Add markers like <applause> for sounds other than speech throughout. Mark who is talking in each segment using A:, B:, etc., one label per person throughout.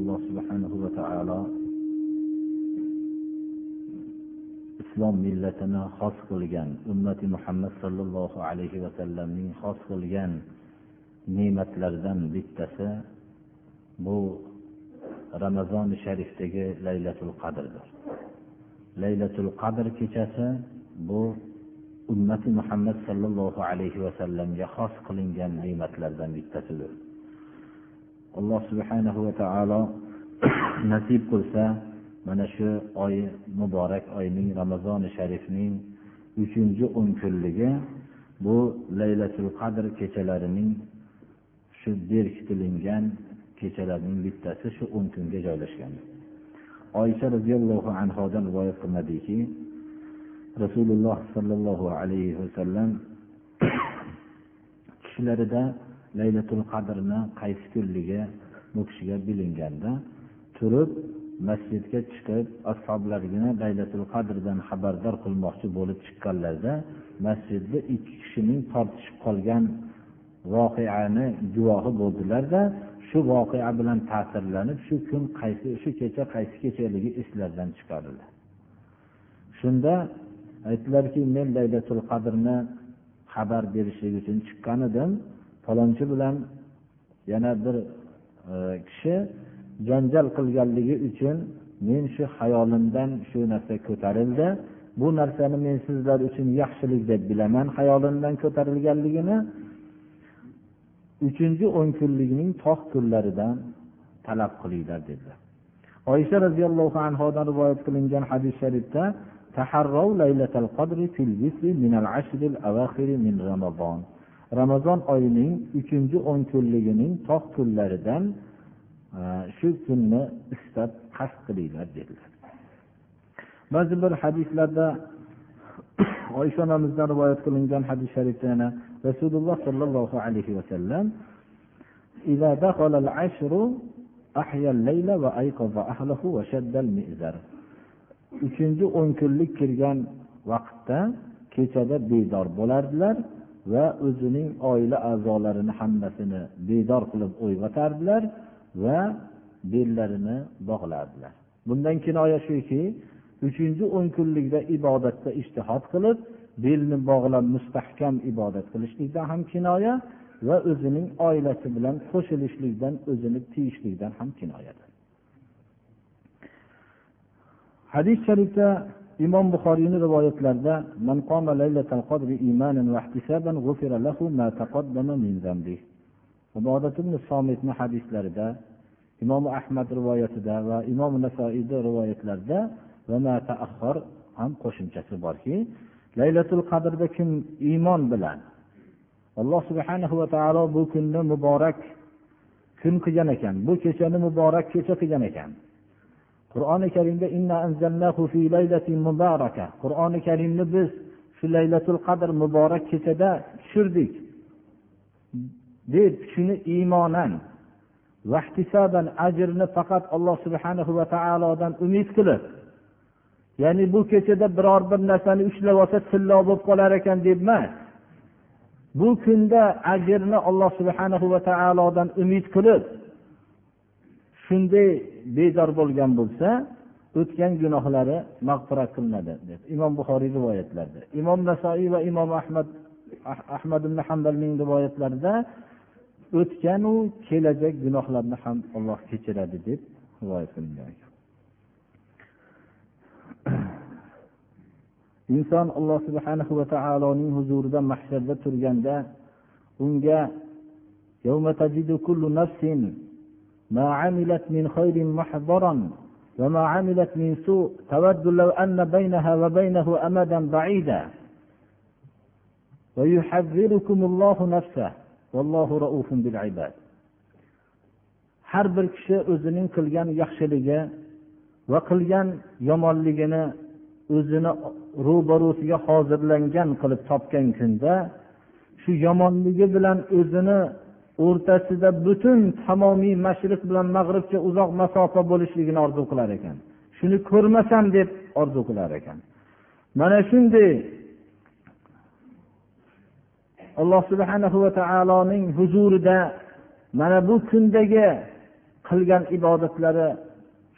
A: Alloh subhanahu va taolo islom millatini xos qilgan ummati muhammad sollallohu alayhi vasallamning xos qilgan ne'matlaridan bittasi bu ramazoni sharifdagi laylatul qadrdir. Laylatul qadr kechasi bu ummati muhammad sollallohu alayhi vasallamga xos qilingan ne'matlardan bittasidir. Alloh subhanahu va taolo <coughs> nasib qilsa mana shu oy muborak oyning ramazoni sharifning uchinchi o'n kunligi bu laylatul qadr kechalarining shu berkitilingan kechalarning bittasi shu o'n kunga joylashgan. Oysha roziyallohu anhodan rivoyat qilinadiki rasululloh sollallohu alayhi vasallam <coughs> tushlarida laylatul qadrni qaysi kunligi bu kishiga bilinganda turib masjidga chiqib ashoblargina laylatul qadrdan xabardor qilmoqchi bo'lib chiqqanlarida masjidda ikki kishining tortishib qolgan voqeani guvohi bo'ldilarda shu voqea bilan ta'sirlanib shu kun qaysi shu kecha qaysi kechaligi eslaridan chiqarildi. Shunda aytdilarki men laylatul qadrni xabar berishlik uchun chiqqan edim. Falonchi bilan yana bir e, kishi janjal qilganligi uchun men shu hayolimdan shu narsa ko'tarildi. Bu narsani men sizlar uchun yaxshilik deb bilaman hayolimdan ko'tarilganligini. Uchinchi o'n kunlikning tog' kunlaridan talab qilinglar dedilar. Oysha roziyallohu anhodan rivoyat qilingan hadis sharifda ramazon oyining uchinchi o'n kunligining tog' kunlaridan shu kunni istab qasd qilinglar dedilar ba'zi bir hadislarda <coughs> oysha onamizdan rivoyat qilingan hadis sharifda yana rasululloh sollallohu alayhi vasallam إذا دخل العشر أحيا الليل وأيقظ أهله وشد المئزر uchinchi o'n kunlik kirgan vaqtda kechada bedor bo'lardilar Va o'zining oila a'zolarini hammasini bedor qilib uyg'otardilar va bellarini bog'lardilar. Bundan kinoya shuki uchinchi o'n kunlikda ibodatda ishtihod qilib belni bog'lab mustahkam ibodat qilishlikdan ham kinoya va o'zining oilasi bilan qo'shilishlikdan o'zini tiyishlikdan ham kinoyadir. Hadis sharifda imom buxoriyni rivoyatlarida man qoma laylatal qadri imanan va ihtisaban g'ufira lahu ma taqaddama min zambi ibodat ibn somitni hadislarida imom ahmad rivoyatida va imom nasoiyni rivoyatlarida va ma ham qo'shimchasi borki laylatul qadrda kim iymon bilan alloh subhanahu va taolo bu kunni muborak kun qilgan ekan bu kechani muborak kecha qilgan ekan qur'oni karimda qur'oni karimni biz shu laylatul qadr muborak kechada tushirdik. Deb shuni iymonan vahtisaban ajrni faqat alloh subhanahu va taolodan umid qilib ya'ni bu kechada biror bir narsani ushlab olsa tillo bo'lib qolar ekan deb emas bu kunda ajrni alloh subhanahu va taolodan umid qilib shunday bedor bo'lgan bo'lsa o'tgan gunohlari mag'firat qilinadi deb. Imom buxoriy rivoyatlarida. Imom nasoiy va imom ahmad ahmad ibn hambalning rivoyatlarida o'tganu kelajak gunohlarni ham alloh kechiradi deb rivoyat qilingan. <clears throat> Inson alloh subhanahu va taoloning huzurida mahsharda turganda unga ما عملت من خير محضرا وما عملت من سوء تود لو أن بينها وبينه أمدا بعيدا ويحذركم الله نفسه har bir kishi o'zining qilgan yaxshiligi va qilgan yomonligini o'zini ro'barusiga hozirlangan qilib topgan kunda shu yomonligi bilan o'zini o'rtasida butun tamomiy mashriq bilan mag'ribcha uzoq masofa bo'lishligini orzu qilar ekan. Shuni ko'rmasam deb orzu qilar ekan. Mana shunday alloh subhanahu va taoloning huzurida mana bu kundagi qilgan ibodatlari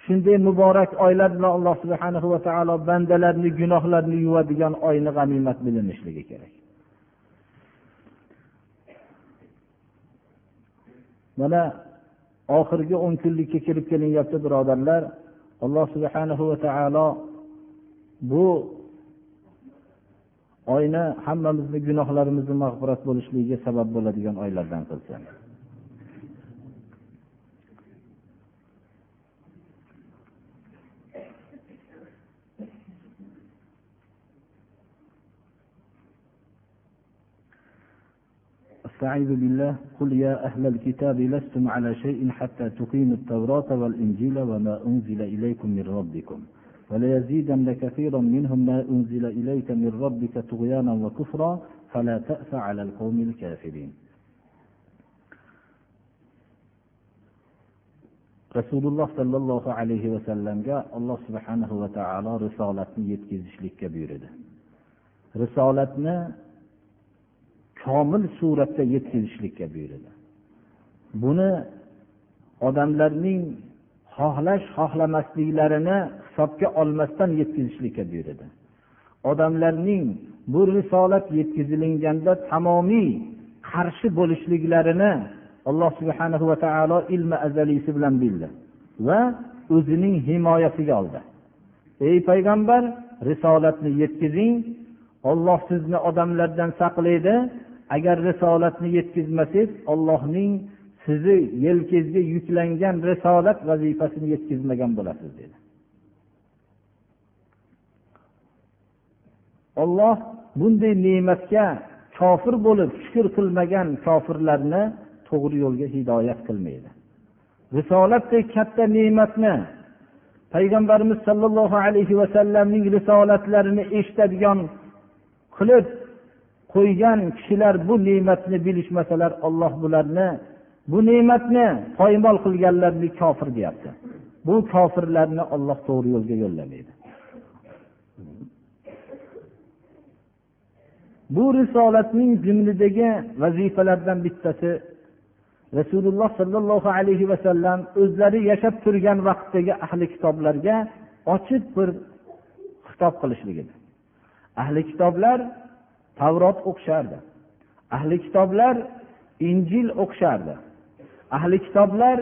A: shunday muborak oylar bilan alloh subhanahu va taolo bandalarni gunohlarini yuvadigan oyni g'animat bilinishligi kerak. Mana oxirgi o'n kunlikka kirib kelinyapti birodarlar. Alloh subhanahu va taolo bu oyni hammamizni gunohlarimizni mag'firat bo'lishligiga sabab bo'ladigan oylardan qilsin. استعيذ بالله. قل يا أهل الكتاب لستم على شيء حتى تقيموا التوراة والإنجيل وما أنزل إليكم من ربكم. وليزيدن كثيرا منهم ما أنزل إليك من ربك طغيانا وكفرا. فلا تأس على القوم الكافرين. Rasululloh sollallohu alayhi vasallamga alloh subhanahu va taolo risolatni yetkazishlikka buyurdi. Risolatni komil suratda yetkazishlikka buyurdi. Buni odamlarning xohlash xohlamasliklarini hisobga olmasdan yetkazishlikka buyurdi. Odamlarning bu risolat yetkazilganda tamomiy qarshi bo'lishliklarini alloh subhana va taolo ilmi azaliysi bilan bildi va o'zining himoyasiga oldi. Ey payg'ambar risolatni yetkazing olloh sizni odamlardan saqlaydi agar risolatni yetkazmasangiz ollohning sizni yelkangizga yuklangan risolat vazifasini yetkazmagan bo'lasiz dedi. Olloh bunday ne'matga kofir bo'lib shukur qilmagan kofirlarni to'g'ri yo'lga hidoyat qilmaydi. Risolatdek katta ne'matni payg'ambarimiz sollallohu alayhi vasallamning risolatlarini eshitadigan qilib qo'ygan kishilar bu ne'matni bilishmasalar olloh bularni bu ne'matni poymol qilganlarni kofir deyapti. Bu kofirlarni olloh to'g'ri yo'lga yo'llamaydi. Bu risolatning jumladagi vazifalardan bittasi rasululloh sollallohu alayhi vasallam o'zlari yashab turgan vaqtdagi ahli kitoblarga ochiq bir xitob qilishligidir ahli kitoblar tavrot o'qishardi ahli kitoblar injil o'qishardi ahli kitoblar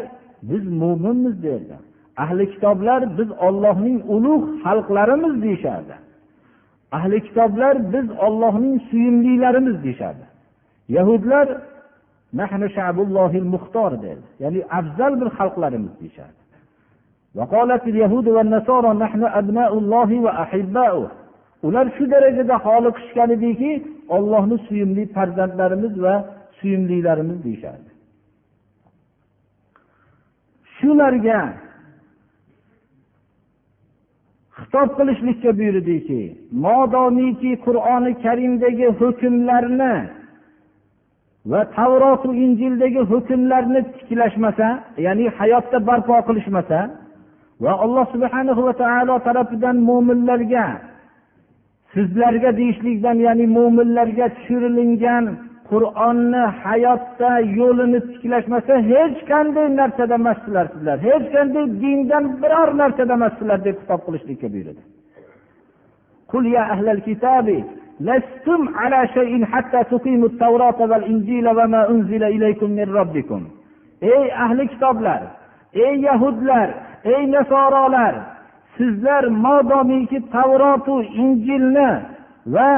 A: biz mo'minmiz derdi ahli kitoblar biz ollohning ulug' xalqlarimiz deyishardi ahli kitoblar biz ollohning suyumlilarimiz deyishardi yahudlar ya'ni afzal bir xalqlarimiz deyishardi وقالت اليهود والنصارى نحن أبناء الله وأحباؤه ular shu darajada holi qilishgan ediki ollohni suyimli farzandlarimiz va suyimlilarimiz deyishardi. Shularga xitob qilishlikka buyurdiki modomiki qur'oni karimdagi hukmlarni va tavrotu injildagi hukmlarni tiklashmasa ya'ni hayotda barpo qilishmasa va alloh subhanahu va taolo tarafidan mo'minlarga sizlarga deyishlikdan ya'ni mo'minlarga tushirilgan qur'onni hayotda yo'lini tiklashmasa hech qanday narsada emassizlar sizlar hech qanday dindan biror narsada emassizlar deb xitob qilishlikka buyurdi قل يا أهل الكتاب لستم على شيء حتى تقيموا التوراة والإنجيل وما أنزل إليكم من ربكم ey ahli kitoblar ey yahudlar ey nasorolar sizlar modomiki tavrotu injilni va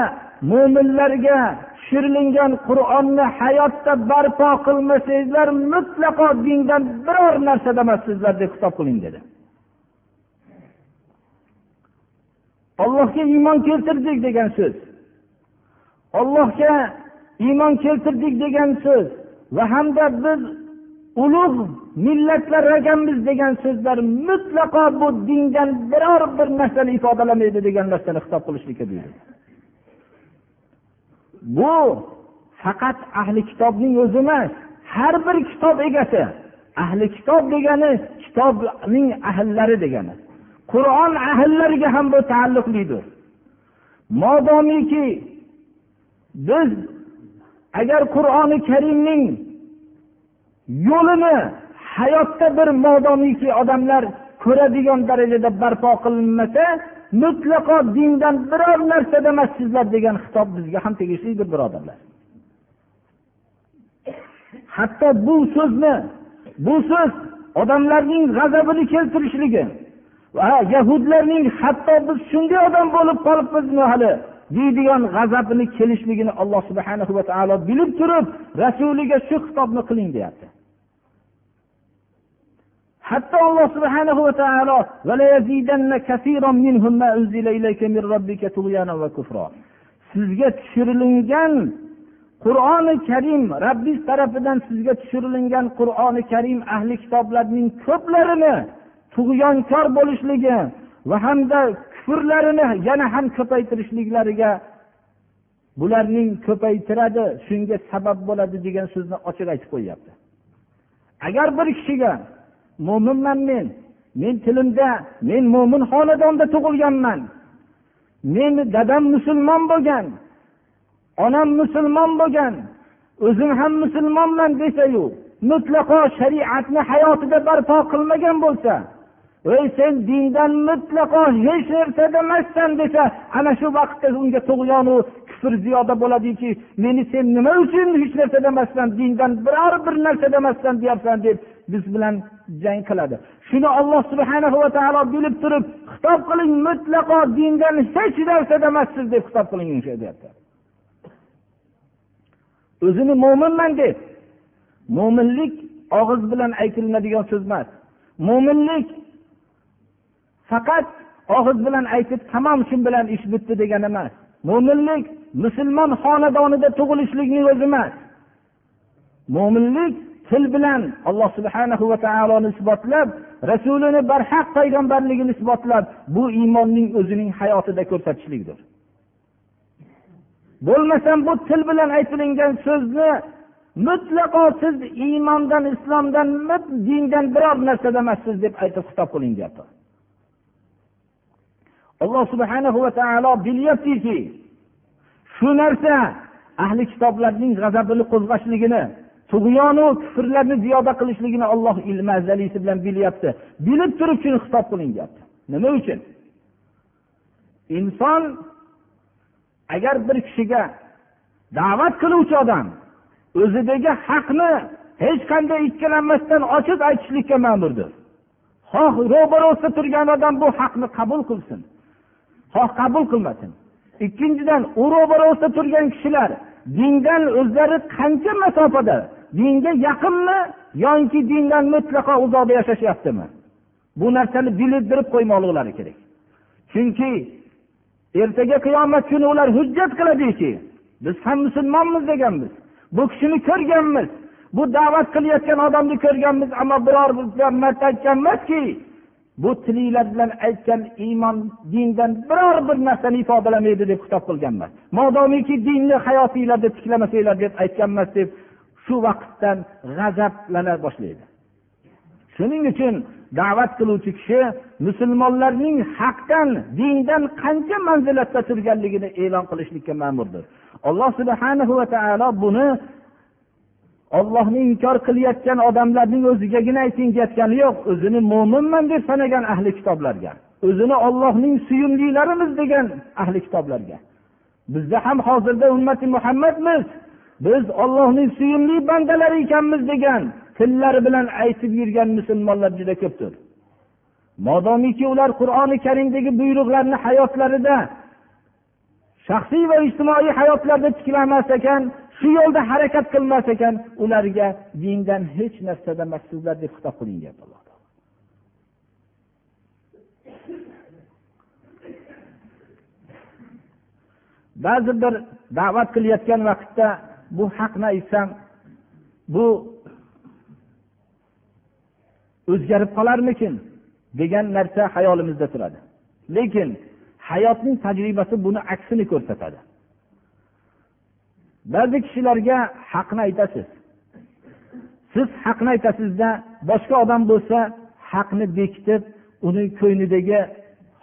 A: mo'minlarga tushirilgan qur'onni hayotda barpo qilmasanglar mutlaqo dindan biror narsada emassizlar deb xitob qiling dedi. Ollohga iymon keltirdik degan so'z. Ollohga iymon keltirdik degan so'z va hamda biz ulug' millatlar ekanmiz degan so'zlar mutlaqo bu dindan biror bir narsani ifodalamaydi degan narsani xitob qilishlikka buyurdi. Bu faqat ahli kitobning o'zi emas har bir kitob egasi ahli kitob degani kitobning ahllari degani. Qur'on ahllariga ham bu taalluqlidir. Modomiki biz agar qur'oni karimning yo'lini hayotda bir modomiki odamlar ko'radigan darajada barpo qilinmasa mutlaqo dindan biror narsada emassizlar degan xitob bizga ham tegishlidir birodarlar. Hatto bu so'zni bu so'z odamlarning g'azabini keltirishligi va yahudlarning hatto biz shunday odam bo'lib qolibmizmi hali deydigan g'azabini kelishligini alloh subhana va taolo bilib turib rasuliga shu xitobni qiling deyapti. Hatto alloh subhanahu va taolo sizga tushirilgan qur'oni karim rabbiz tarafidan sizga tushirilgan qur'oni karim ahli kitoblarning ko'plarini tug'yonkor bo'lishligi va hamda kufrlarini yana ham ko'paytirishliklariga bularning ko'paytiradi shunga sabab bo'ladi degan so'zni ochiq aytib qo'yyapti. Agar bir kishiga mo'minman men. Men tilimda men mo'min xonadonda tug'ilganman. Meni dadam musulmon bo'lgan onam musulmon bo'lgan o'zim ham musulmonman desayu mutlaqo shariatni hayotida barpo qilmagan bo'lsa ey sen dindan mutlaqo hech narsada emassan desa ana shu vaqtda unga tug'yonu kufr ziyoda bo'ladiki meni sen nima uchun hech narsa demasdan dindan biror bir narsa emassan deyapsan deb biz bilan jang qiladi. Shuni olloh subhana va taolo bilib turib xitob qiling mutlaqo dindan hech narsa demassiz deb xitob qiling deyapti. O'zini mo'minman deb mo'minlik og'iz bilan aytilinadigan so'z emas. Mo'minlik faqat og'iz bilan aytib tamom shu bilan ish bitdi degani emas. Mo'minlik musulmon xonadonida tug'ilishlikning o'zi emas. Mo'minlik til bilan alloh subhana va taoloni isbotlab rasulini barhaq payg'ambarligini isbotlab bu iymonning o'zining hayotida ko'rsatishlikdir. Bo'lmasam bu til bilan aytilingan so'zni mutlaqo siz iymondan islomdan dindan biror narsada emassiz deb aytib xitob qiling deyapti. Alloh subhanahu va taolo bilyaptiki shu narsa ahli kitoblarning g'azabini qo'zg'ashligini tug'yonu kufrlarni ziyoda qilishligini olloh ilmi azalisi bilan bilyapti. Bilib turib shuni xitob qiling deyapti. Nima uchun? Inson agar bir kishiga da'vat qiluvchi odam o'zidagi haqni hech qanday ikkilanmasdan ochiq aytishlikka ma'murdir. Xoh ro'barosida turgan odam bu haqni qabul qilsin. Xoh qabul qilmasin. Ikkinchidan u ro'barasida turgan kishilar dindan o'zlari qancha masofada? Dinga yaqinmi yoki dindan mutlaqo uzoqda yashashyaptimi? Bu narsani bilintirib qo'ymoqliklari kerak. Chunki ertaga qiyomat kuni ular hujjat qiladiki biz ham musulmonmiz deganmiz. Bu kishini ko'rganmiz. Bu da'vat qilayotgan odamni ko'rganmiz ammo biror marta aytgan emaski bu tilinglar bilan aytgan iymon dindan biror bir narsani ifodalamaydi deb xitob qilganman. Modomiki dinni hayotinglarda tiklamasanglar deb aytganmas deb shu vaqtdan g'azablana boshlaydi. Shuning uchun da'vat qiluvchi kishi musulmonlarning haqdan dindan qancha manzilatda turganligini e'lon qilishlikka ma'murdir. Alloh subhana va taolo buni ollohni inkor qilayotgan odamlarning o'zigagina ayting deyotgani yo'q. O'zini mo'minman deb sanagan ahli kitoblarga. O'zini ollohning suyumlilarimiz degan ahli kitoblarga. Bizda ham hozirda ummati muhammadmiz. Biz ollohning suyumli bandalari ekanmiz degan tillari bilan aytib yurgan musulmonlar juda ko'pdir. Modomiki ular qur'oni karimdagi buyruqlarni hayotlarida shaxsiy va ijtimoiy hayotlarida tiklamas ekan shu yo'lda harakat qilmas ekan ularga dindan hech narsada emassizlar deb xitob qiling deyapti alloh ba'zi bir da'vat qilayotgan vaqtda bu haqni aytsam bu o'zgarib qolarmikin degan narsa hayolimizda turadi. Lekin hayotning tajribasi buni aksini ko'rsatadi. Ba'zi kishilarga haqni aytasiz. Siz haqni aytasizda boshqa odam bo'lsa haqni bekitib uni ko'nglidagi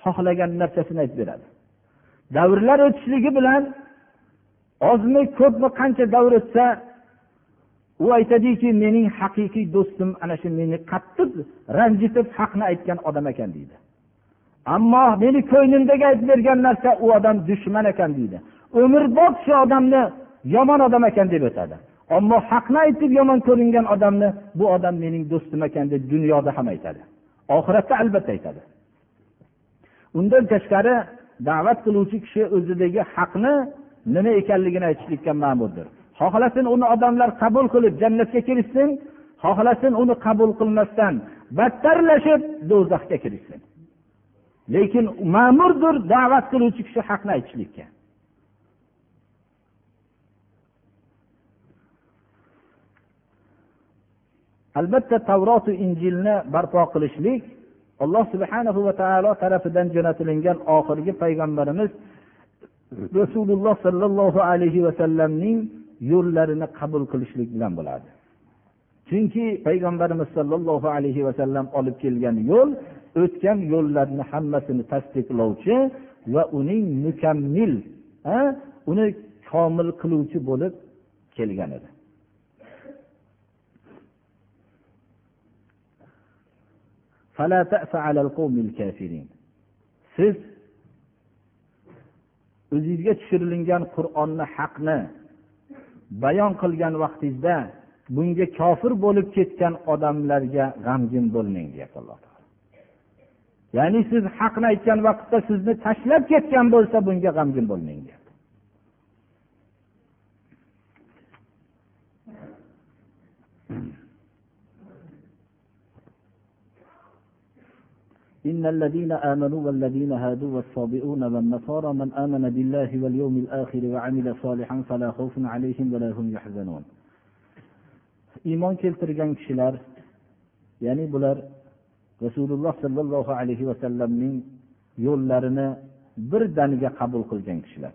A: xohlagan narsasini aytib beradi. Davrlar o'tishligi bilan ozmi ko'pmi qancha davr o'tsa u aytadiki mening haqiqiy do'stim ana shu meni qattiq ranjitib haqni aytgan odam ekan deydi. Ammo meni ko'nglimdagi aytib bergan narsa u odam dushman ekan deydi. Umrbod shu odamni yomon odam ekan deb o'tadi. Ammo haqni aytib yomon ko'ringan odamni bu odam mening do'stim ekan deb dunyoda ham aytadi. Oxiratda albatta aytadi. Undan tashqari da'vat qiluvchi kishi o'zidagi haqni nima ekanligini aytishlikka ma'murdir. Xohlasin uni odamlar qabul qilib jannatga kirishsin xohlasin uni qabul qilmasdan battarlashib do'zaxga kirishsin. Lekin ma'murdir da'vat qiluvchi kishi haqni aytishlikka. Albatta tavrotu injilni barpo qilishlik alloh subhana va taolo tarafidan jo'natilingan oxirgi payg'ambarimiz rasululloh sollallohu alayhi vasallamning yo'llarini qabul qilishlik bilan bo'ladi. Chunki payg'ambarimiz sollallohu alayhi vasallam olib kelgan yo'l o'tgan yo'llarni hammasini tasdiqlovchi va uning mukammil uni komil qiluvchi bo'lib kelgan edi. Siz o'zizga tushirilgan qur'onni haqni bayon qilgan vaqtingizda bunga kofir bo'lib ketgan odamlarga g'amgin bo'lmang deyapti alloh taolo. Ya'ni siz haqni aytgan vaqtda sizni tashlab ketgan bo'lsa bunga g'amgin bo'lmang deyapti.
B: إن الذين آمنوا والذين هادوا والصابئون والنصارى من آمن بالله واليوم الآخر وعمل صالحا فلا خوف عليهم ولا هم يحزنون
A: iymon keltirgan kishilar ya'ni bular rasululloh sollallohu alayhi vasallamning yo'llarini birdaniga qabul qilgan kishilar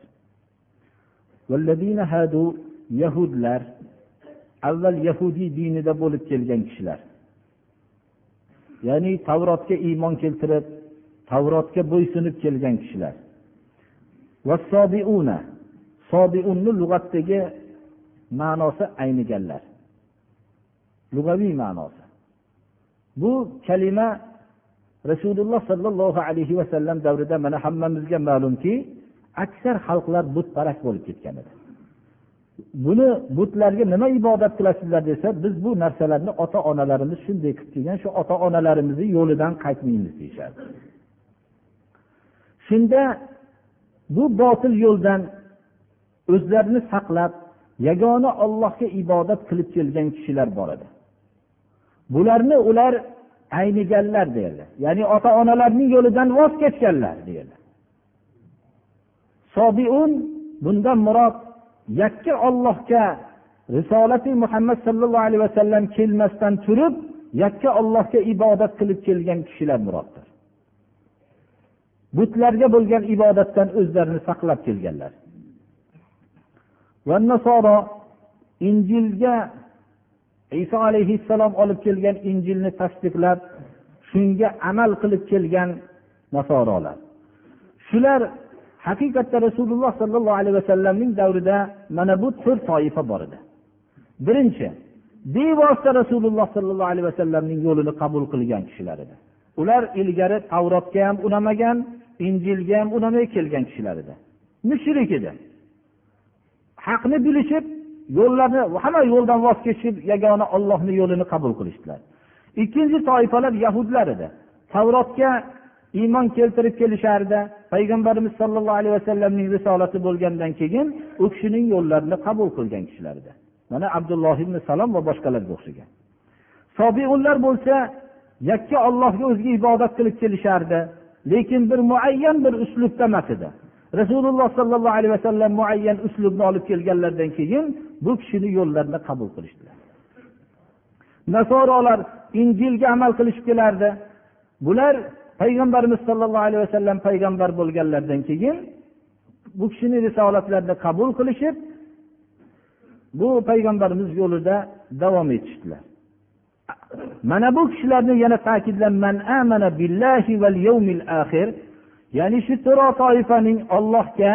A: yahudlar avval yahudiy dinida bo'lib kelgan kishilar ya'ni tavrotga iymon keltirib tavrotga bo'ysunib kelgan kishilar. Sobiunni lug'atdagi ma'nosi ayniganlar. Lug'aviy ma'nosi. Bu kalima rasululloh sollallohu alayhi vasallam davrida mana hammamizga ma'lumki aksar xalqlar butparast bo'lib ketgan edi. Buni butlarga nima ibodat qilasizlar desa biz bu narsalarni ota onalarimiz shunday qilib kelgan shu ota onalarimizni yo'lidan qaytmaymiz deyishadi. Shunda bu botil yo'ldan o'zlarini saqlab yagona ollohga ibodat qilib kelgan kishilar bor edi. Bularni ular ayniganlar derdi. Ya'ni ota onalarning yo'lidan voz kechganlar derdi. Sobiun bundan murod yakka ollohga risolati muhammad sollallohu alayhi vasallam kelmasdan turib yakka ollohga ibodat qilib kelgan kishilar muroddir butlarga bo'lgan ibodatdan o'zlarini saqlab kelganlar. Va nasoro injilga iso alayhissalom olib kelgan injilni tasdiqlab shunga amal qilib kelgan nasorolar. Shular haqiqatda rasululloh sollallohu alayhi vasallamning davrida mana bu to'rt toifa bor edi. Birinchi bevosita rasululloh sollallohu alayhi vasallamning yo'lini qabul qilgan kishilar edi. Ular ilgari tavrotga ham unamagan injilga ham unamay kelgan kishilar edi. Mushrik edi. Haqni bilishib yo'llarni hamma yo'ldan voz kechib yagona ollohni yo'lini qabul qilishdilar. Ikkinchi toifalar yahudlar edi. Tavrotga iymon keltirib kelishardi payg'ambarimiz sollallohu alayhi vasallamning risolati bo'lgandan keyin u kishining yo'llarini qabul qilgan kishilar edi mana abdulloh ibn salom va boshqalarga o'xshagan. Sobiullar bo'lsa yakka ollohga o'ziga ibodat qilib kelishardi lekin bir muayyan bir uslubda emas edi. Rasululloh sollallohu alayhi vasallam muayyan uslubni olib kelganlaridan keyin bu kishini yo'llarini qabul qilishdilar. Nasorolar injilga amal qilishib kelardi. Bular payg'ambarimiz sollallohu alayhi vasallam payg'ambar bo'lganlaridan keyin bu kishini risolatlarini qabul qilishib bu payg'ambarimiz yo'lida davom etishdilar. Mana bu kishilarni yana ta'kidlab ya'ni shu to'ro toifaning ollohga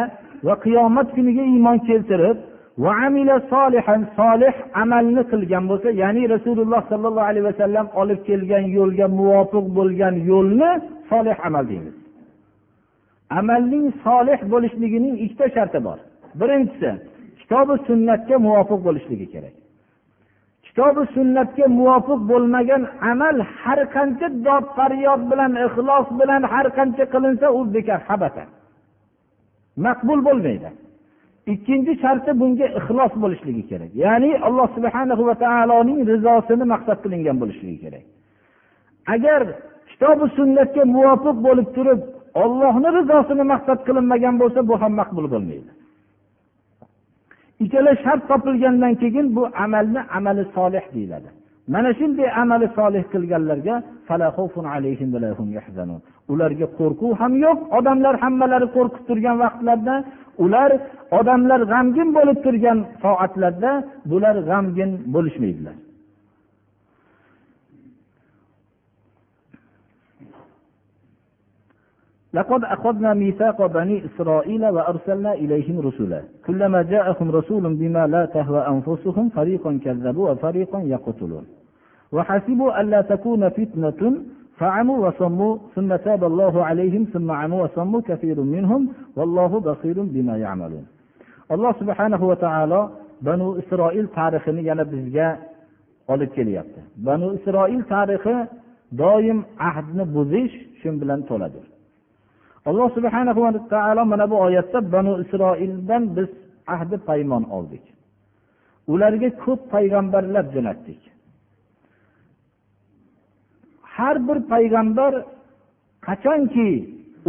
A: va qiyomat kuniga iymon keltirib va amila solihan solih amalni qilgan bo'lsa ya'ni rasululloh sollallohu alayhi vasallam olib kelgan yo'lga muvofiq bo'lgan yo'lni solih amal deymiz. Amalning solih bo'lishligining ikkita sharti bor. Birinchisi kitobi sunnatga muvofiq bo'lishligi kerak. Kitobi sunnatga muvofiq bo'lmagan amal har qancha dod faryod bilan ixlos bilan har qancha qilinsa u bekor habata maqbul bo'lmaydi. Ikkinchi sharti bunga ixlos bo'lishligi kerak. Ya'ni alloh subhana va taoloning rizosini maqsad qilingan bo'lishligi kerak. Agar kitobi sunnatga muvofiq bo'lib turib ollohni rizosini maqsad qilinmagan bo'lsa bu ham maqbul bo'lmaydi. Ikkala shart topilgandan keyin bu amalni amali solih deyiladi. Mana shunday amali solih qilganlarga ularga qo'rquv ham yo'q odamlar hammalari qo'rqib turgan vaqtlarda ular odamlar g'amgin bo'lib turgan soatlarda bular g'amgin bo'lishmaydilar
B: لقد أخذنا ميثاق بني إسرائيل وأرسلنا إليهم رسلا كلما جاءهم رسول بما لا تهوى أنفسهم فريقا كذبوا وفريقا يقتلون وحسبوا ألا تكون فتنة فعموا وصموا ثم تاب الله عليهم ثم عموا وصموا كثير منهم والله بصير بما يعملون alloh subhanahu va taolo banu isroil tarixini yana bizga olib kelyapti banu isroil tarixi doim ahdni buzish shu bilan to'ladir alloh subhana va taolo mana bu oyatda banu isroildan biz ahdi paymon oldik ularga ko'p payg'ambarlar jo'natdik har bir payg'ambar qachonki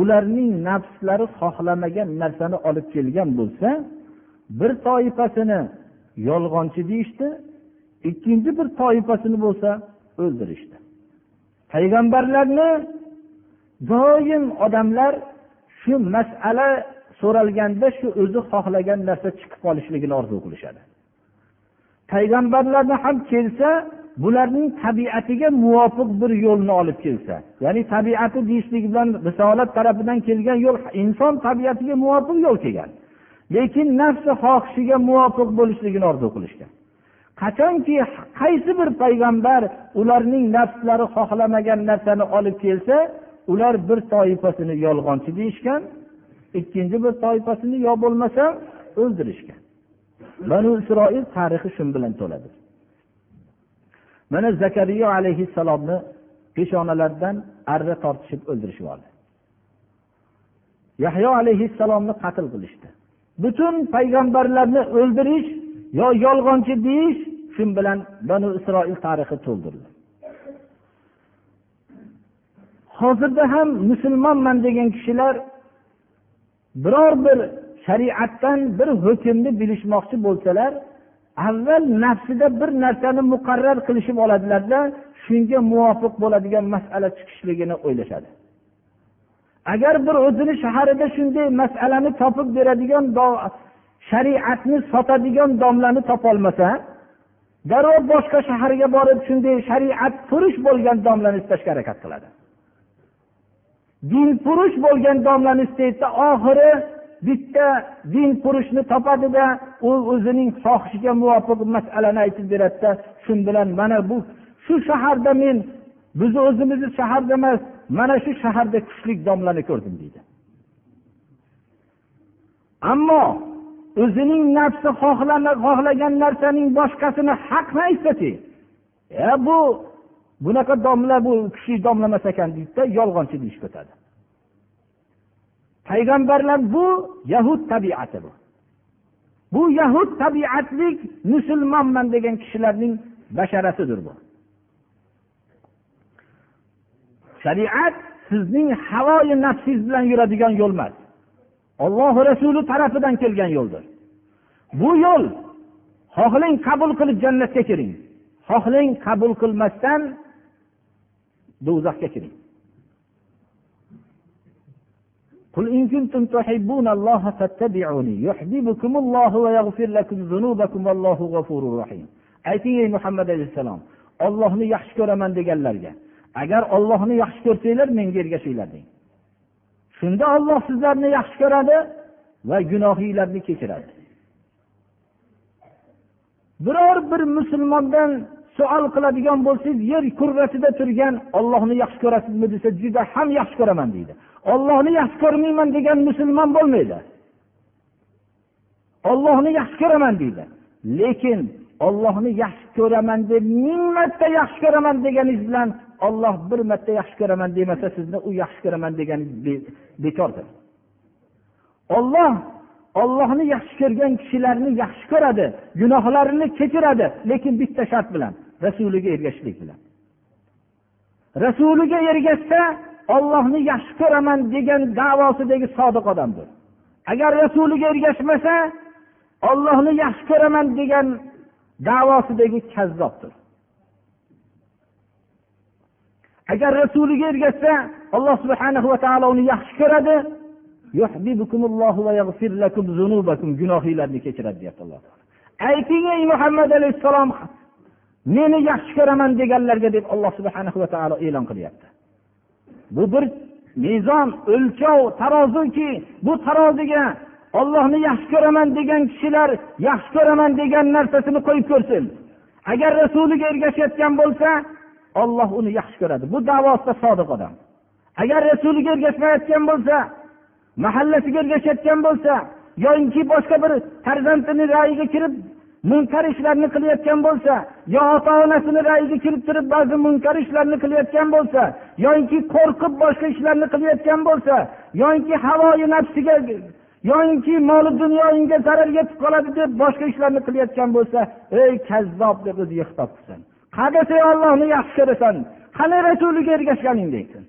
B: ularning nafslari xohlamagan narsani olib kelgan bo'lsa bir toifasini yolg'onchi deyishdi ikkinchi bir toifasini bo'lsa o'ldirishdi. Payg'ambarlarni doim odamlar shu masala so'ralganda shu o'zi xohlagan narsa chiqib qolishligini orzu qilishadi. Payg'ambarlarni ham kelsa bularning tabiatiga muvofiq bir yo'lni olib kelsa ya'ni tabiati deyishlik bilan risolat tarafidan kelgan yo'l inson tabiatiga muvofiq yo'l kelgan. Lekin nafsi xohishiga muvofiq bo'lishligini orzu qilishgan. Qachonki qaysi bir payg'ambar ularning nafslari xohlamagan narsani olib kelsa ular bir toifasini yolg'onchi deyishgan ikkinchi bir toifasini yo bo'lmasa o'ldirishgan. Banu isroil tarixi shu bilan to'ladi. Mana zakariya alayhissalomni peshonalaridan arra tortishib o'ldirishib yubordi yahyo alayhissalomni qatl qilishdi. Butun payg'ambarlarni o'ldirish yo yolg'onchi deyish shu bilan banu isroil tarixi to'ldirildi. Hozirda ham musulmonman degan kishilar biror bir shariatdan bir hukmni bilishmoqchi bo'lsalar avval nafsida bir narsani muqarrar qilishib oladilarda shunga muvofiq bo'ladigan masala chiqishligini o'ylashadi. Agar bir o'zini shaharida shunday masalani topib beradigan shariatni sotadigan domlani topolmasa darrov boshqa shaharga borib shunday shariatfurush bo'lgan domlani istashga harakat qiladi. Dinfurush bo'lgan domlani istaydida oxiri bitta din qurishni topadida u o'zining xohishiga muvofiq masalani aytib beradida shu bilan mana bu shu shaharda men bizni o'zimizni shaharda emas mana shu shaharda kuchli domlani ko'rdim deydi. Ammo o'zining nafsi xohlagan narsaning boshqasini haqni aytsachi e bu bunaqa domla bu kuchli domla emas ekan deydida yolg'onchi deyishga o'tadi. Payg'ambarlar bu yahud tabiati bu. Bu yahud tabiatlik musulmonman degan kishilarning basharasidir bu. Shariat sizning havoyi nafsingiz bilan yuradigan yo'l emas. Ollohi rasuli tarafidan kelgan yo'ldir. Bu yo'l xohlang qabul qilib jannatga kiring. Xohlang qabul qilmasdan do'zaxga kiring. قل إن كنتم تحبون الله فاتبعوني يحببكم الله ويغفر لكم ذنوبكم والله غفور رحيم ayting ey muhammad alayhissalom ollohni yaxshi ko'raman deganlarga agar ollohni yaxshi ko'rsanglar menga ergashinglar deng shunda olloh sizlarni yaxshi ko'radi va gunohinglarni kechiradi biror bir musulmondan savol qiladigan bo'lsangiz yer kurrasida turgan ollohni yaxshi ko'rasizmi desa juda ham yaxshi ko'raman deydi. Ollohni yaxshi ko'rmayman degan musulmon bo'lmaydi. Ollohni yaxshi ko'raman deydi. Lekin ollohni yaxshi ko'raman deb ming marta yaxshi ko'raman deganingiz bilan olloh bir marta yaxshi ko'raman demasa sizni u yaxshi ko'raman deganingiz bekordir. Olloh ollohni yaxshi ko'rgan kishilarni yaxshi ko'radi gunohlarini kechiradi lekin bitta shart bilan rasuliga ergashishlik bilan. Rasuliga ergashsa ollohni yaxshi ko'raman degan davosidagi sodiq odamdir. Agar rasuliga ergashmasa ollohni yaxshi ko'raman degan davosidagi kazzobdir. Agar rasuliga ergashsa alloh subhanahu va taolo uni yaxshi ko'radi. Gunohinglarni kechiradi deyapti alloh ayting ey muhammad alayhissalom meni yaxshi ko'raman deganlarga deb alloh subhanahu va taolo e'lon qilyapti. Bu bir mezon o'lchov taroziki bu taroziga ollohni yaxshi ko'raman degan kishilar yaxshi ko'raman degan narsasini qo'yib ko'rsin. Agar rasuliga ergashayotgan bo'lsa olloh uni yaxshi ko'radi. Bu davosida sodiq odam. Agar rasuliga ergashmayotgan bo'lsa mahallasiga ergashayotgan bo'lsa yoinki boshqa bir farzandini rayiga kirib munkar ishlarni qilayotgan bo'lsa yo ota onasini rayiga kirib turib ba'zi munkar ishlarni qilayotgan bo'lsa yoinki qo'rqib boshqa ishlarni qilayotgan bo'lsa yoinki havoyi nafsiga yoinki moli dunyoingga zarar yetib qoladi deb boshqa ishlarni qilayotgan bo'lsa ey kazzob deb o'ziga xitob qilsin qani sen ollohni yaxshi ko'rasan? Qani rasuliga ergashganing deysin.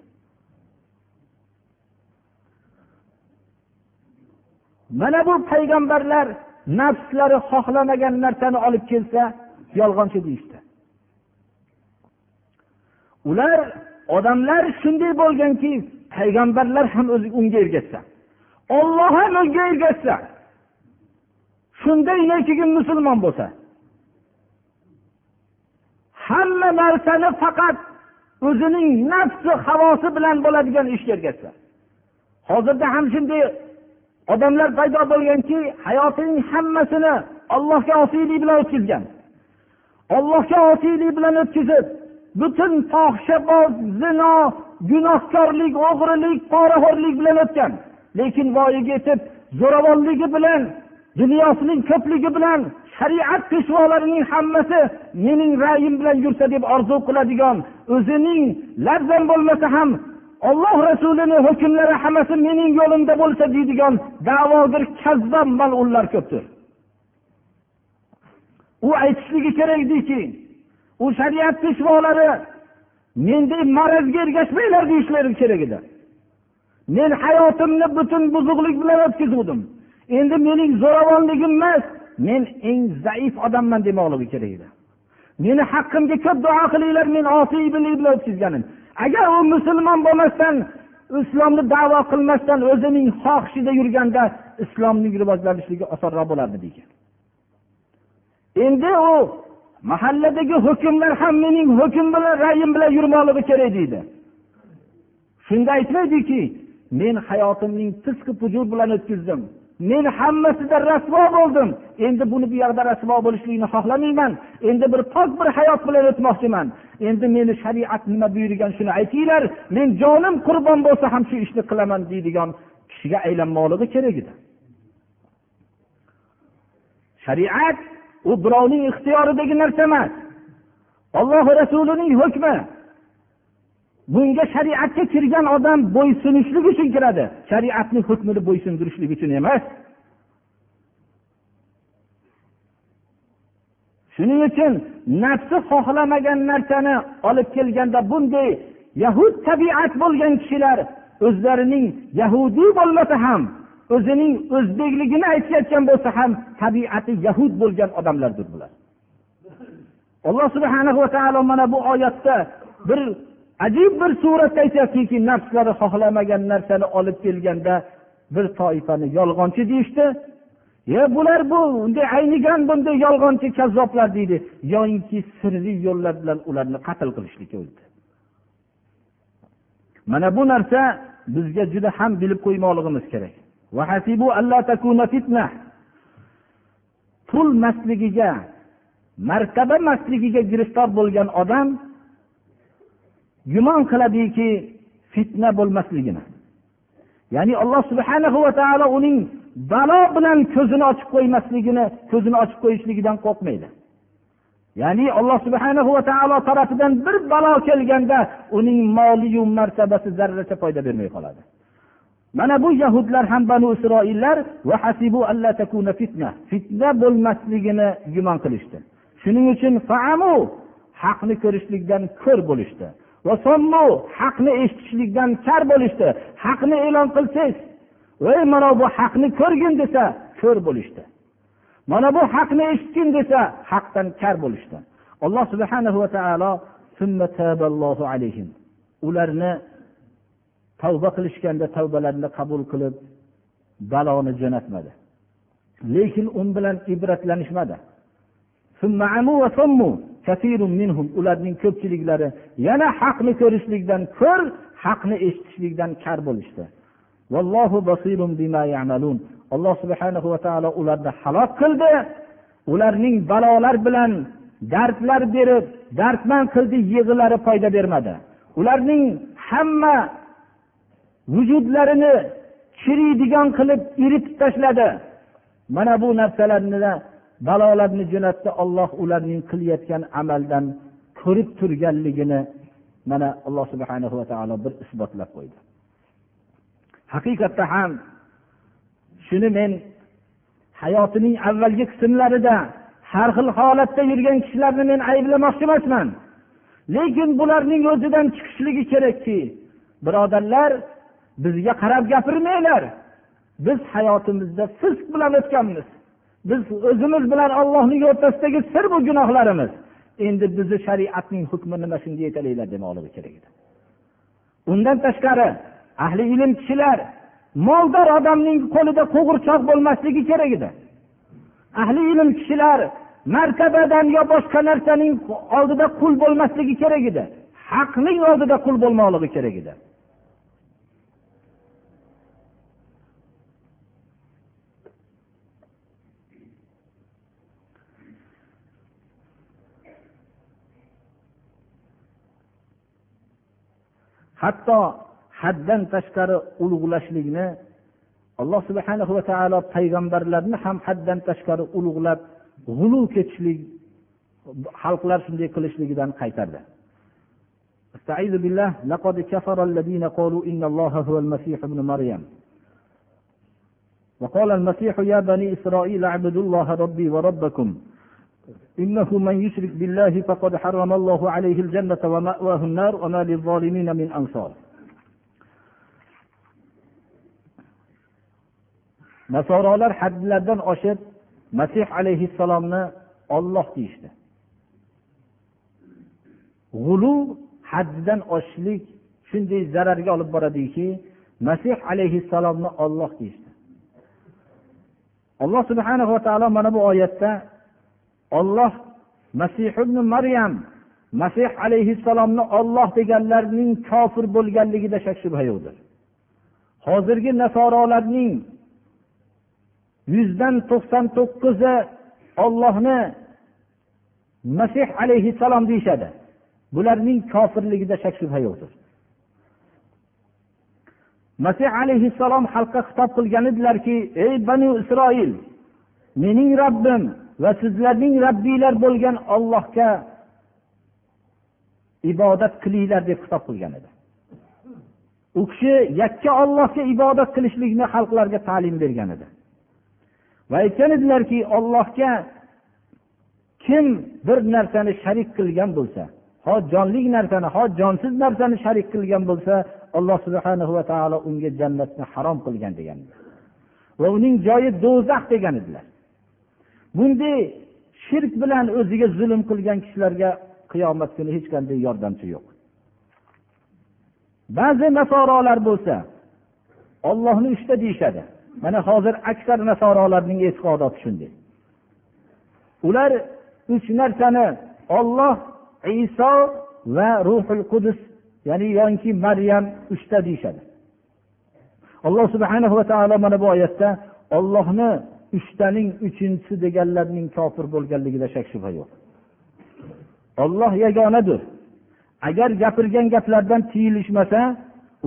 B: Mana bu payg'ambarlar nafslari xohlamagan narsani olib kelsa yolg'onchi deyishdi. Ular odamlar shunday bo'lganki payg'ambarlar ham o'zi unga ergashsa olloh ham unga ergashsa shunday keyin musulmon bo'lsa hamma narsani faqat o'zining nafsi havosi bilan bo'ladigan ishga ergashsa hozirda ham shunday odamlar paydo bo'lganki hayotining hammasini allohga osiylik bilan o'tkazgan. Ollohga osiylik bilan o'tkazib butun fohishaboz zino gunohkorlik o'g'rilik poraxo'rlik bilan o'tgan. Lekin voyaga yetib zo'ravonligi bilan dunyosining ko'pligi bilan shariat peshvolarining hammasi mening ra'yim bilan yursa deb orzu qiladigan o'zining lafzan bo'lmasa ham olloh rasulini hukmlari hammasi mening yo'limda bo'lsa deydigan da'vogar kazzob malullar ko'pdir. U aytishligi kerak ediki u shariat peshvolari menday marazga ergashmanglar deyishlari kerak edi. Men hayotimni butun buzuqlik bilan o'tkazuvdim. Endi mening zo'ravonligim emas men eng zaif odamman demoqligi kerak edi. Meni haqqimga ko'p duo qilinglar men osiybilik bilan o'tkazganim. Agar u musulmon bo'lmasdan islomni davo qilmasdan o'zining xohishida yurganda islomning rivojlanishligi osonroq bo'lardi degan. Endi u mahalladagi hukmlar ham mening hukm bilan ra'yim bilan yurmoqligi kerak deydi. Shunda aytmaydiki men hayotimning fisqi pujur bilan o'tkazdim. Men hammasida rasvo bo'ldim. Endi buni bu yoqda rasvo bo'lishlikni xohlamayman. Endi bir pok bir hayot bilan o'tmoqchiman. Endi meni shariat nima buyurgan shuni aytinglar. Men jonim qurbon bo'lsa ham shu ishni qilaman deydigan kishiga aylanmoqligi kerak edi. Shariat u birovning ixtiyoridagi narsa emas. Olloh rasulining hukmi. Bunga shariatga kirgan odam bo'ysunishlik uchun kiradi. Shariatni hukmini bo'ysundirishlik uchun emas. Shuning uchun nafsi xohlamagan narsani olib kelganda bunday yahud tabiat bo'lgan kishilar o'zlarining yahudiy bo'lmasa ham o'zining o'zbekligini aytayotgan bo'lsa ham tabiati yahud bo'lgan odamlardir bular. Alloh subhana va taolo mana bu oyatda bir ajib bir suratda aytyaptiki nafslari xohlamagan narsani olib kelganda bir toifani yolg'onchi deyishdi. Ye bular bu bunday aynigan bunday yolg'onchi kazzoblar deydi. Yoyinki sirli yo'llar bilan ularni qatl qilishlikka o'tdi mana bu narsa bizga juda ham bilib qo'ymoqligimiz kerak. Pul mastligiga martaba mastligiga giriftor bo'lgan odam gumon qiladiki fitna bo'lmasligini. Ya'ni alloh subhanahu va taolo uning balo bilan ko'zini ochib qo'ymasligini ko'zini ochib qo'yishligidan qo'rqmaydi. Ya'ni alloh subhana va taolo tarafidan bir balo kelganda uning moliyu martabasi zarracha foyda bermay qoladi. Mana bu yahudlar ham banu isroillar fitna. Bo'lmasligini gumon qilishdi. Shuning uchun faamu haqni ko'rishlikdan ko'r bo'lishdi. Haqni eshitishlikdan kar bo'lishdi. Haqni e'lon qilsangiz voy mana bu haqni ko'rgin desa ko'r bo'lishdi. Mana bu haqni eshitgin desa haqdan kar bo'lishdi. Alloh subhana va taolo ularni tavba qilishganda tavbalarini qabul qilib baloni jo'natmadi. Lekin u bilan ibratlanishmadi. Ularning ko'pchiliklari yana haqni ko'rishlikdan ko'r haqni eshitishlikdan kar bo'lishdi. Alloh subhanahu va taolo ularni halok qildi. Ularning balolar bilan dardlar berib dardman qildi yig'ilari foyda bermadi. Ularning hamma vujudlarini chiriydigan qilib eritib tashladi. Mana bu narsalarni balolarni jo'natdi. Olloh ularning qilayotgan amaldan ko'rib turganligini mana alloh subhanahu va taolo bir isbotlab qo'ydi. Haqiqatda ham shuni men hayotining avvalgi qismlarida har xil holatda yurgan kishilarni men ayblamoqchi emasman. Lekin bularning o'zidan chiqishligi kerakki birodarlar bizga qarab gapirmanglar. Biz hayotimizda fisq bilan o'tganmiz. Biz o'zimiz bilan ollohning o'rtasidagi sir bu gunohlarimiz. Endi bizni shariatning hukmi nima shunga yetalinglar demoqligi kerak edi. Undan tashqari ahli ilm kishilar moldor odamning qo'lida qo'g'irchoq bo'lmasligi kerak edi. Ahli ilm kishilar martabadan yo boshqa narsaning oldida qul bo'lmasligi kerak edi. Haqning oldida qul bo'lmoqligi kerak edi. Hatto haddan tashqari ulug'lashlikni alloh subhana va taolo payg'ambarlarni ham haddan tashqari ulug'lab g'ulu ketishlik xalqlar shunday qilishligidan qaytardi. استعيذ بالله لقد كفر الذين قالوا إن الله هو المسيح ابن مريم وقال المسيح يا بني إسرائيل اعبدوا الله ربي وربكم إنه من يشرك بالله فقد حرم الله عليه الجنة ومأواه النار وما للظالمين من أنصار nasorolar haddlardan oshib masih alayhissalomni olloh deyishdi. G'ulu haddidan oshishlik shunday zararga olib boradiki masih alayhissalomni olloh deyishdi. Alloh subhana va taolo mana bu oyatda olloh masih ibn maryam masih alayhissalomni olloh deganlarning kofir bo'lganligida shak shubha yo'qdir. Hozirgi nasorolarning yuzdan to'qson to'qqizi ollohni masih alayhissalom deyishadi. Bularning kofirligida shak shubha yo'qdir. Masih alayhissalom xalqqa xitob qilgan edilarki ey banu isroil mening robbim va sizlarning rabbiylar bo'lgan ollohga ibodat qilinglar deb xitob qilgan edi. U kishi yakka ollohga ibodat qilishlikni xalqlarga ta'lim bergan edi. Va aytgan edilarki ollohga kim bir narsani sharik qilgan bo'lsa ho jonli narsani ho jonsiz narsani sharik qilgan bo'lsa alloh subhana va taolo unga jannatni harom qilgan degan va uning joyi do'zax degan edilar. Bunday shirk bilan o'ziga zulm qilgan kishilarga qiyomat kuni hech qanday yordamchi yo'q. Ba'zi nasorolar bo'lsa ollohni uchta deyishadi. Mana hozir aksar nasorolarning e'tiqodoti shunday ular uch narsani olloh iso va ruhul qudus ya'ni yoki maryam uchta deyishadi. Alloh subhana va taolo mana bu oyatda ollohni uchtaning uchinchisi deganlarning kofir bo'lganligida shak shubha yo'q. Olloh yagonadir. Agar gapirgan gaplardan tiyilishmasa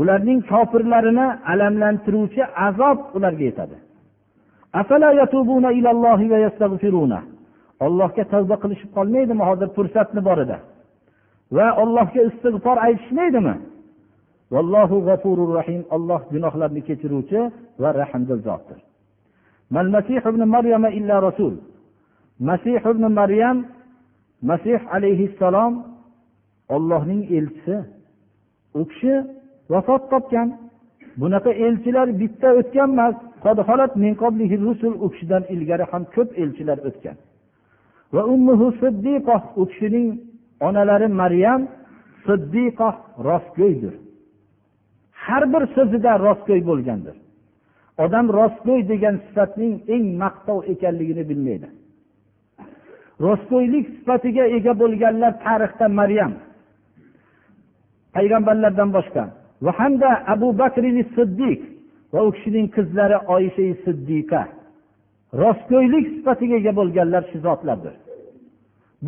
B: ularning kofirlarini alamlantiruvchi azob ularga yetadi. Ollohga tavba qilishib qolmaydimi hozir fursatni borida? Va allohga istig'for aytishmaydimi? Vallohu g'afurur rahim olloh gunohlarni kechiruvchi va rahmdil zotdir. Masih ibn maryam illa rasul. Masih ibn maryam masih alayhissalom ollohning elchisi. U kishi vafot topgan. Bunaqa elchilar bitta o'tgan emas. U kishidan ilgari ham ko'p elchilar o'tgan. Va ummuhu siddiqoh u kishining onalari maryam siddiqoh rostgo'ydir. Har bir so'zida rostgo'y bo'lgandir. Odam rostgo'y degan sifatning eng maqtov ekanligini bilmaydi. Rostgo'ylik sifatiga ega bo'lganlar tarixda maryam payg'ambarlardan boshqa va hamda abu bakr siddiq va u kishining qizlari oyisha siddiqa. Rostgo'ylik sifatiga ega bo'lganlar shu zotlardir.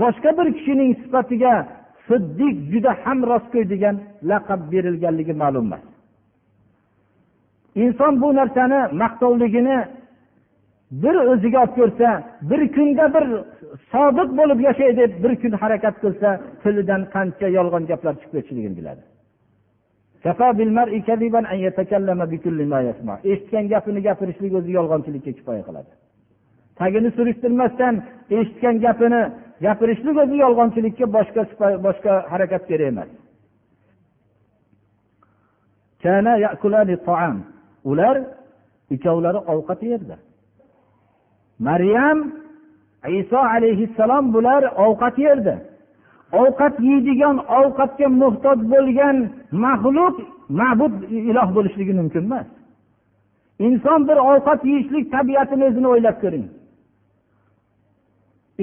B: Boshqa bir kishining sifatiga siddiq juda ham rostgo'y degan laqab berilganligi ma'lum emas. Inson bu narsani maqtovligini bir o'ziga olib ko'rsa bir kunda bir sodiq bo'lib yashay deb bir kun harakat qilsa tilidan qancha yolg'on gaplar chiqib ketishligini biladi. Eshitgan gapini gapirishlik o'zi yolg'onchilikka kifoya qiladi. Tagini surishtirmasdan eshitgan gapini gapirishlik o'zi yolg'onchilikka boshqa boshqa harakat kerak emas. Ular ikkovlari ovqat yerdi. Maryam iso alayhissalom bular ovqat yerdi. Ovqat yeydigan ovqatga muhtoj bo'lgan maxluq ma'bud iloh bo'lishligi mumkin emas. Inson bir ovqat yeyishlik tabiatini o'zini o'ylab ko'ring.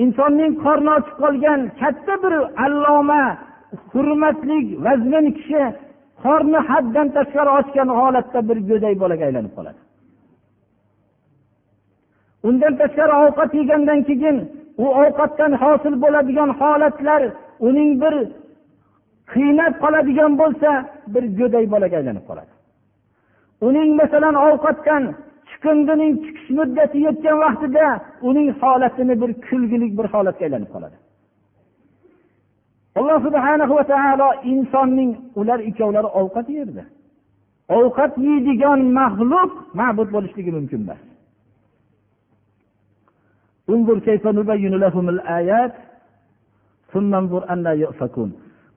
B: Insonning qorni ochib qolgan katta bir alloma hurmatli vazmin kishi qorni haddan tashqari ochgan holatda bir go'dak bolaga aylanib qoladi. Undan tashqari ovqat yegandan keyin u ovqatdan hosil bo'ladigan holatlar uning bir qiynab qoladigan bo'lsa bir go'dak bolaga aylanib qoladi. Uning masalan ovqatdan chiqindining chiqish muddati yetgan vaqtida uning holatini bir kulgilik bir holatga aylanib qoladi. Alloh subhana va taolo insonning ular ikkovlari ovqat yerdi. Ovqat yeydigan maxluq ma'bud bo'lishligi mumkin emas.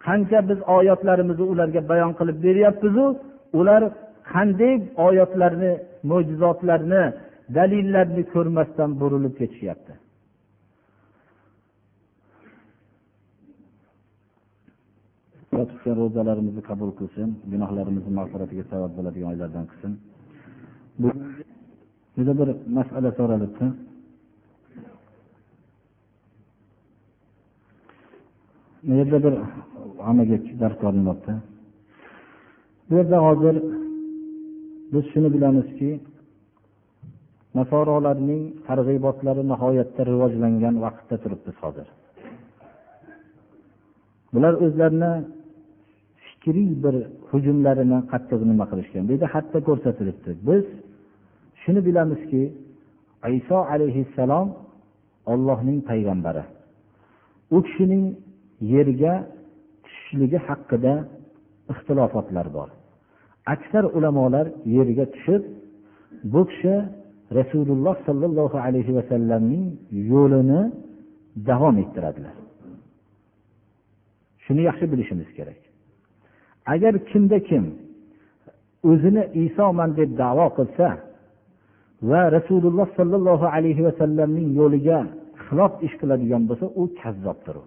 B: Qancha biz oyatlarimizni ularga bayon qilib beryapmizu ular qanday oyatlarni mo'jizotlarni dalillarni ko'rmasdan burilib ketishyapti. Ro'zalarimizni qabul qilsin gunohlarimizni mag'firatiga sabab bo'ladigan oylardan qilsin. Juda bir masala so'ralibdi. Bu yerda bir hammaga dars qolinyapti bu yerda hozir biz shuni bilamizki nasorolarning targ'ibotlari nihoyatda rivojlangan vaqtda turibmiz hozir. Bular o'zlarini fikriy bir hujumlarini qattiq nima qilishgan. Bu yerda hatto ko'rsatilibdi. Biz shuni bilamizki iso alayhissalom ollohning payg'ambari. U kishining yerga tushishligi haqida ixtilofotlar bor. Aksar ulamolar yerga tushib bu kishi rasululloh sollallohu alayhi vasallamning yo'lini davom ettiradilar. Shuni yaxshi bilishimiz kerak. Agar kimda kim o'zini isoman deb davo qilsa va rasululloh sollallohu alayhi vasallamning yo'liga xilof ish qiladigan bo'lsa u kazzobdir u.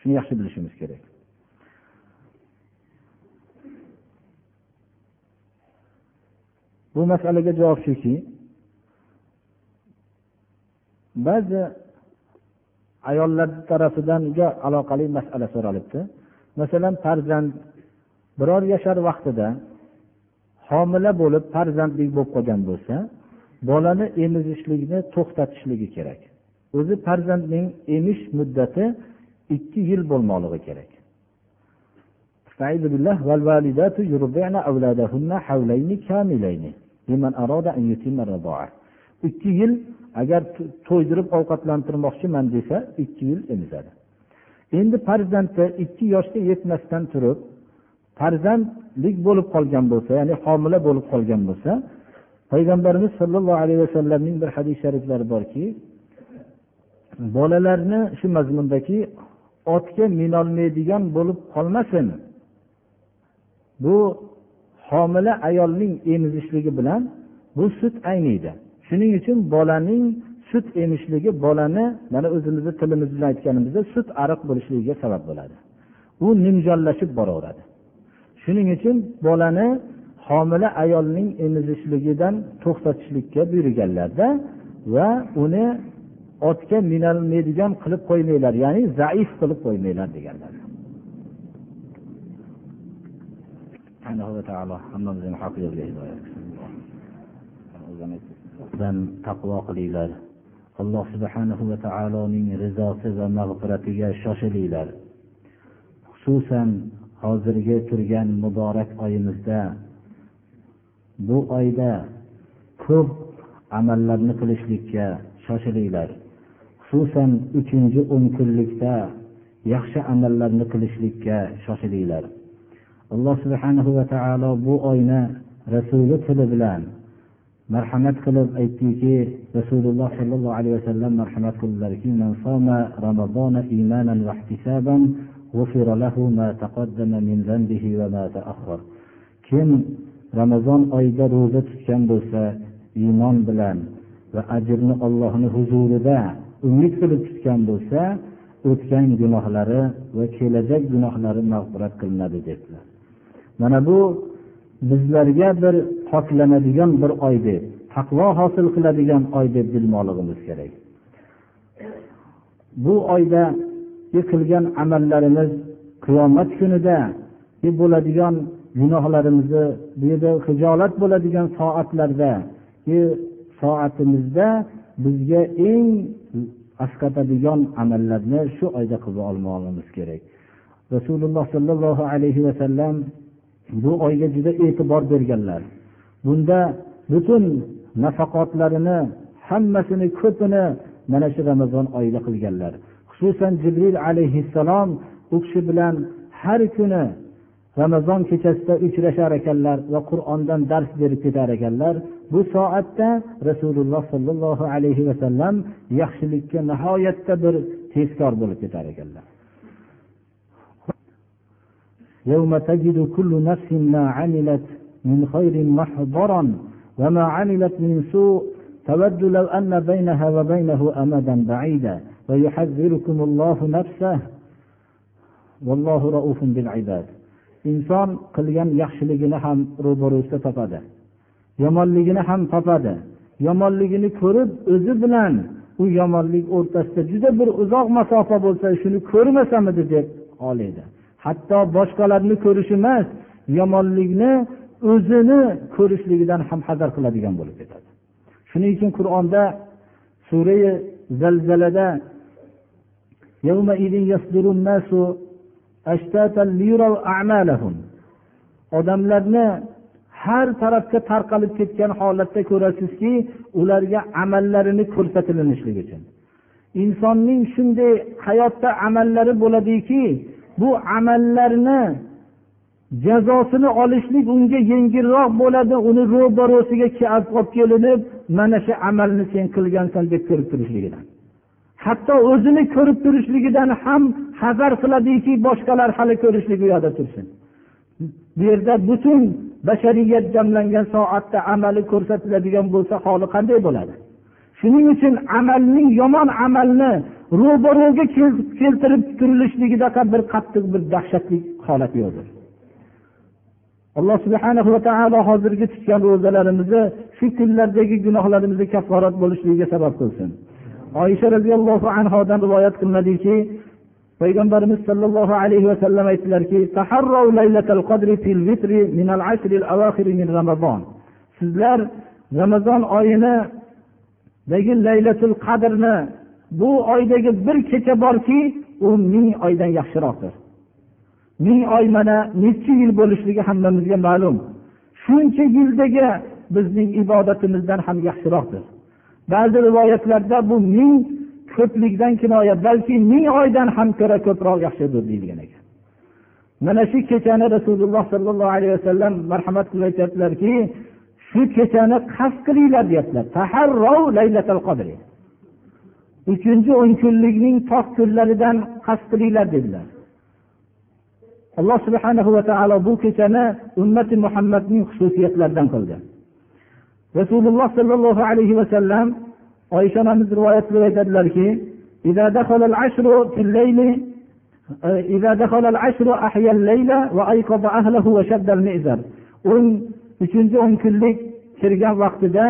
B: shuni yaxshi bilishimiz kerak. Bu masalaga javob shuki ba'zi ayollar tarafidanga aloqali masala so'ralibdi. Masalan farzand biror yashar vaqtida homila bo'lib farzandlik bo'lib qolgan bo'lsa bolani emizishlikni to'xtatishligi kerak. O'zi farzandning emish muddati ikki yil bo'lmoqligi kerak. Ikki yil agar to'ydirib ovqatlantirmoqchiman desa ikki yil emizadi. Endi farzandni ikki yoshga yetmasdan turib farzandlik bo'lib qolgan bo'lsa ya'ni homila bo'lib qolgan bo'lsa payg'ambarimiz sollallohu alayhi vasallamning bir hadis shariflari borki bolalarni shu mazmundaki otga minolmaydigan bo'lib qolmasin. Bu homila ayolning emizishligi bilan bu sut ayniydi. Shuning uchun bolaning sut emishligi bolani mana o'zimizni tilimiz bilan aytganimizda sut ariq bo'lishligiga sabab bo'ladi. U nimjonlashib boraveradi. Shuning uchun bolani homila ayolning emizishligidan to'xtatishlikka buyurganlarda va uni otga minolmaydigan qilib qo'ymanglar ya'ni zaif qilib qo'ymanglar deganlar. Taqvo qilinglar. Alloh subhanahu va taoloning rizosi va mag'firatiga shoshilinglar. Xususan hozirgi turgan muborak oyimizda bu oyda ko'p amallarni qilishlikka shoshilinglar. Xususan uchinchi o'n kunlikda yaxshi amallarni qilishlikka shoshilinglar. Alloh subhanahu va taolo bu oyni rasuli tili bilan marhamat qilib aytdiki rasululloh sollallohu alayhi vasallam marhamat qildilarki kim ramazon oyida ro'za tutgan bo'lsa iymon bilan va ajrni ollohni huzurida umid qilib tutgan bo'lsa o'tgan gunohlari va kelajak gunohlari mag'firat qilinadi dedilar. Mana bu bizlarga bir poklanadigan bir oy deb taqvo hosil qiladigan oy deb bilmoqligimiz kerak. Bu oyda qilgan amallarimiz qiyomat kunida bo'ladigan gunohlarimizni bu yerda hijolat bo'ladigan soatlarda soatimizda bizga eng asqatadigan amallarni shu oyda qilib olmoqligimiz kerak. Rasululloh sollallohu alayhi vasallam bu oyga juda e'tibor berganlar. Bunda butun nafaqotlarini hammasini ko'pini mana shu ramazon oyida qilganlar. Xususan jibril alayhissalom u kishi bilan har kuni ramazon kechasida uchrashar ekanlar va qur'ondan dars berib ketar ekanlar. Bu soatda rasululloh sollallohu alayhi vasallam yaxshilikka nihoyatda bir tezkor bo'lib ketar ekanlar يوم تجد كل نفس ما عملت من خير محضرا وما عملت من سوء تود لو أن بينها وبينه أمدا بعيدا ويحذركم الله نفسه والله رؤوف بالعباد inson qilgan yaxshiligini ham ro'barusida topadi yomonligini ham topadi. Yomonligini ko'rib o'zi bilan u yomonlik o'rtasida juda bir uzoq masofa bo'lsa shuni ko'rmasamidi deb oladi. Hatto boshqalarni ko'rish emas yomonlikni o'zini ko'rishligidan ham hazar qiladigan bo'lib ketadi. Shuning uchun qur'onda surai zalzalada odamlarni har tarafga tarqalib ketgan holatda ko'rasizki ularga amallarini ko'rsatilinishligi uchun. Insonning shunday hayotda amallari bo'ladiki bu amallarni jazosini olishlik unga yengilroq bo'ladi uni ro'barosiga olib kelinib mana shu amalni sen qilgansan deb ko'rib turishligidan. Hatto o'zini ko'rib turishligidan ham hazar qiladiki boshqalar hali ko'rishligi u yoqda tursin. Bu yerda butun bashariyat jamlangan soatda amali ko'rsatiladigan bo'lsa holi qanday bo'ladi? Shuning uchun amalning yomon amalni ro'baro'ga keltirib turilishligidaqa bir qattiq bir dahshatli holat yo'qdir. Alloh subhana va taolo hozirgi tutgan ro'zalarimizni shu kunlardagi gunohlarimizni kafforat bo'lishligiga sabab qilsin. Oysha roziyallohu anhodan rivoyat qilinadiki payg'ambarimiz sollallohu alayhi vasallam aytdilarkisizlar ramazon oyinidagi laylatul qadrni bu oydagi bir kecha borki u ming oydan yaxshiroqdir. Ming oy mana nechi yil bo'lishligi hammamizga ma'lum. Shuncha yildagi bizning ibodatimizdan ham yaxshiroqdir. Ba'zi rivoyatlarda bu ming ko'plikdan kinoya balki ming oydan ham ko'ra ko'proq yaxshidir deyilgan ekan. Mana shu kechani rasululloh sollallohu alayhi vasallam marhamat qilib aytyaptilarki shu kechani qasd qilinglar deyaptilar. Uchinchi o'n kunlikning tog' kunlaridan qasd qilinglar dedilar. Alloh subhana va taolo bu kechani ummati muhammadning xususiyatlaridan qildi. Rasululloh sollallohu alayhi vasallam oysha onamiz rivoyat qilib aytadilarki o'n uchinchi o'n kunlik kirgan vaqtida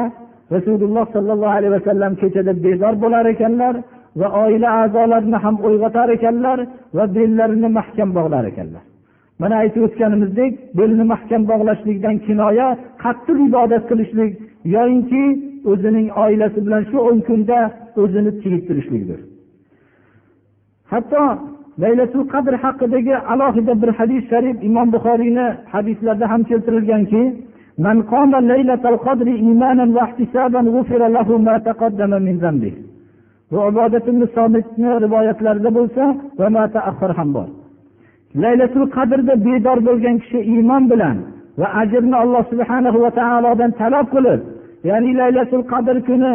B: rasululloh sollallohu alayhi vasallam kechada bezor bo'lar ekanlar va oila a'zolarini ham uyg'otar ekanlar va bellarini mahkam bog'lar ekanlar. Mana aytib o'tganimizdek belni mahkam bog'lashlikdan kinoya qattiq ibodat qilishlik yoyinki o'zining oilasi bilan shu o'n kunda o'zini tiyib turishlikdir hatto laylatul qadr haqidagi alohida bir hadis sharif imom buxoriyni hadislarida ham keltirilganki من قام ليلة القدر إيمانا واحتسابا غفر له ما تقدم من ذنبه bu ibodat somitni rivoyatlarida bo'lsa va mataaxir ham bor laylatul qadrda bedor bo'lgan kishi iymon bilan va ajrni alloh subhanahu va taolodan talab qilib ya'ni laylatul qadr kuni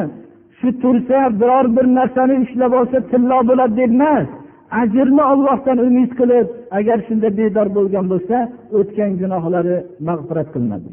B: shu tursa biror bir narsani ushlab olsa tillo bo'ladi deb emas ajrni ollohdan umid qilib agar shunda bedor bo'lgan bo'lsa o'tgan gunohlari mag'firat qilinadi.